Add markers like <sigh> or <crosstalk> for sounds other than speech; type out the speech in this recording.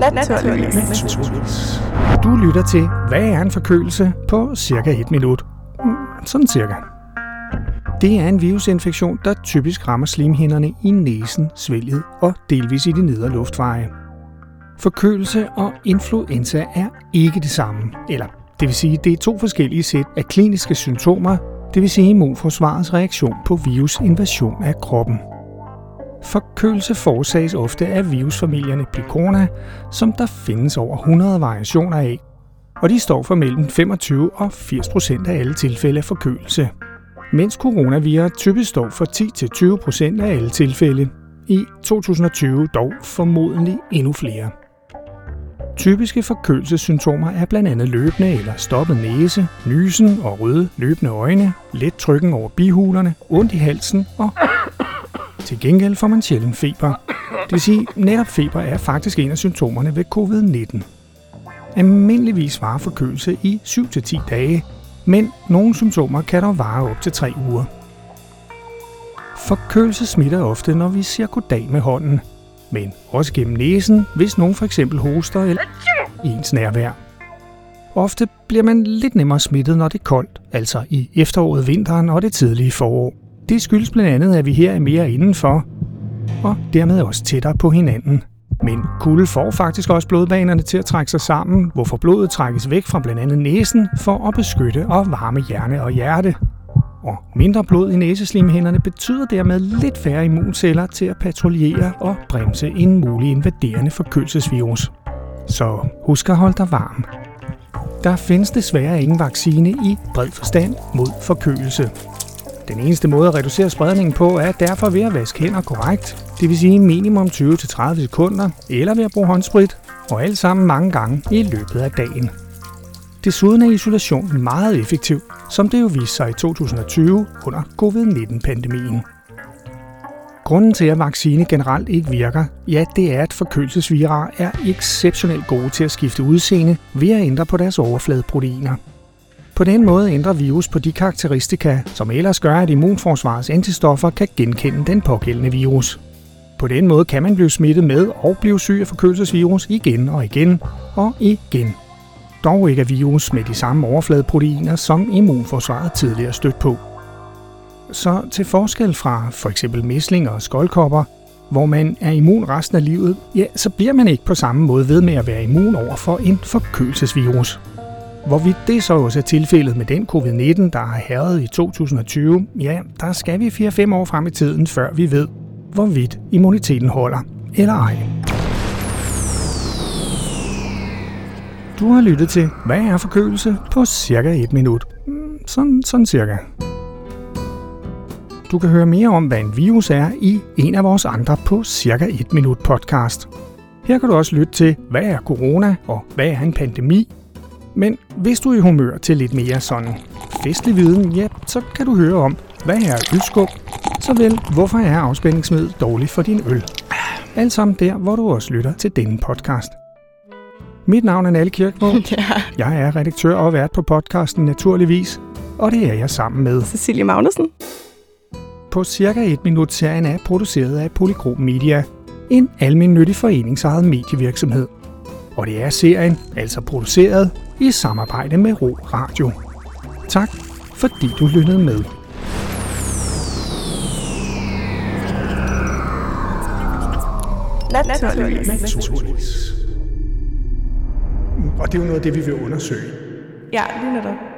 Naturligvis. Naturligvis. Du lytter til, hvad er en forkølelse på cirka et minut. Mm, sådan cirka. Det er en virusinfektion, der typisk rammer slimhinderne i næsen, svælget og delvis i de nedre luftveje. Forkølelse og influenza er ikke det samme, eller det vil sige, det er to forskellige sæt af kliniske symptomer, det vil sige immunforsvarets reaktion på virusinvasion af kroppen. Forkølelse forårsages ofte af virusfamilierne Picona, som der findes over 100 variationer af, og de står for mellem 25 og 80 procent af alle tilfælde af forkølelse. Mens coronavirus typisk står for 10-20 procent af alle tilfælde. I 2020 dog formodentlig endnu flere. Typiske forkølelsessymptomer er blandt andet løbende eller stoppet næse, nysen og røde løbende øjne, let trykken over bihulerne, ondt i halsen og til gengæld får man sjældent feber. Det vil sige, netop feber er faktisk en af symptomerne ved covid-19. Almindeligvis varer forkølelse i 7-10 dage, men nogle symptomer kan dog vare op til 3 uger. Forkølelse smitter ofte, når vi siger goddag med hånden, men også gennem næsen, hvis nogen for eksempel hoster eller i ens nærvær. Ofte bliver man lidt nemmere smittet, når det er koldt, altså i efteråret, vinteren og det tidlige forår. Det skyldes blandt andet, at vi her er mere indenfor, og dermed også tættere på hinanden. Men kulde får faktisk også blodbanerne til at trække sig sammen, hvorfor blodet trækkes væk fra blandt andet næsen for at beskytte og varme hjerne og hjerte. Og mindre blod i næseslimhinderne betyder dermed lidt færre immunceller til at patruljere og bremse en mulig invaderende forkølelsesvirus. Så husk at holde dig varm. Der findes desværre ingen vaccine i bred forstand mod forkølelse. Den eneste måde at reducere spredningen på er derfor ved at vaske hænder korrekt, det vil sige minimum 20-30 sekunder, eller ved at bruge håndsprit, og alt sammen mange gange i løbet af dagen. Desuden er isolation meget effektiv, som det jo viste sig i 2020 under covid-19-pandemien. Grunden til, at vaccine generelt ikke virker, ja, det er, at forkølelsesvira er exceptionelt gode til at skifte udseende ved at ændre på deres overfladeproteiner. På den måde ændrer virus på de karakteristika, som ellers gør, at immunforsvarets antistoffer kan genkende den pågældende virus. På den måde kan man blive smittet med og blive syg af forkølelsesvirus igen og igen og igen. Dog ikke af virus med de samme overfladeproteiner, som immunforsvaret tidligere stødt på. Så til forskel fra for eksempel mæslinger og skoldkopper, hvor man er immun resten af livet, ja, så bliver man ikke på samme måde ved med at være immun over for en forkølelsesvirus. Hvorvidt det så også er tilfældet med den covid-19, der har herret i 2020, ja, der skal vi 4-5 år frem i tiden, før vi ved, hvorvidt immuniteten holder eller ej. Du har lyttet til, hvad er forkølelse på cirka et minut. Mm, Sådan, sådan cirka. Du kan høre mere om, hvad en virus er i en af vores andre på cirka et minut podcast. Her kan du også lytte til, hvad er corona og hvad er en pandemi, men hvis du er i humør til lidt mere sådan festlig viden, ja, så kan du høre om, hvad er ølskub, såvel hvorfor er afspændingsmiddel dårligt for din øl. Alt sammen der, hvor du også lytter til denne podcast. Mit navn er Nalle Kirkmo. <laughs> Ja, Jeg er redaktør og vært på podcasten Naturligvis, og det er jeg sammen med. Cecilie Magnussen. På cirka et minut serien er produceret af Polygrom Media, en almindelig foreningsejet medievirksomhed. Og det er serien altså produceret i samarbejde med Ro Radio. Tak fordi du lyttede med. Naturligvis. Naturligvis. Og det er jo noget af det, vi vil undersøge. Ja, lige netop.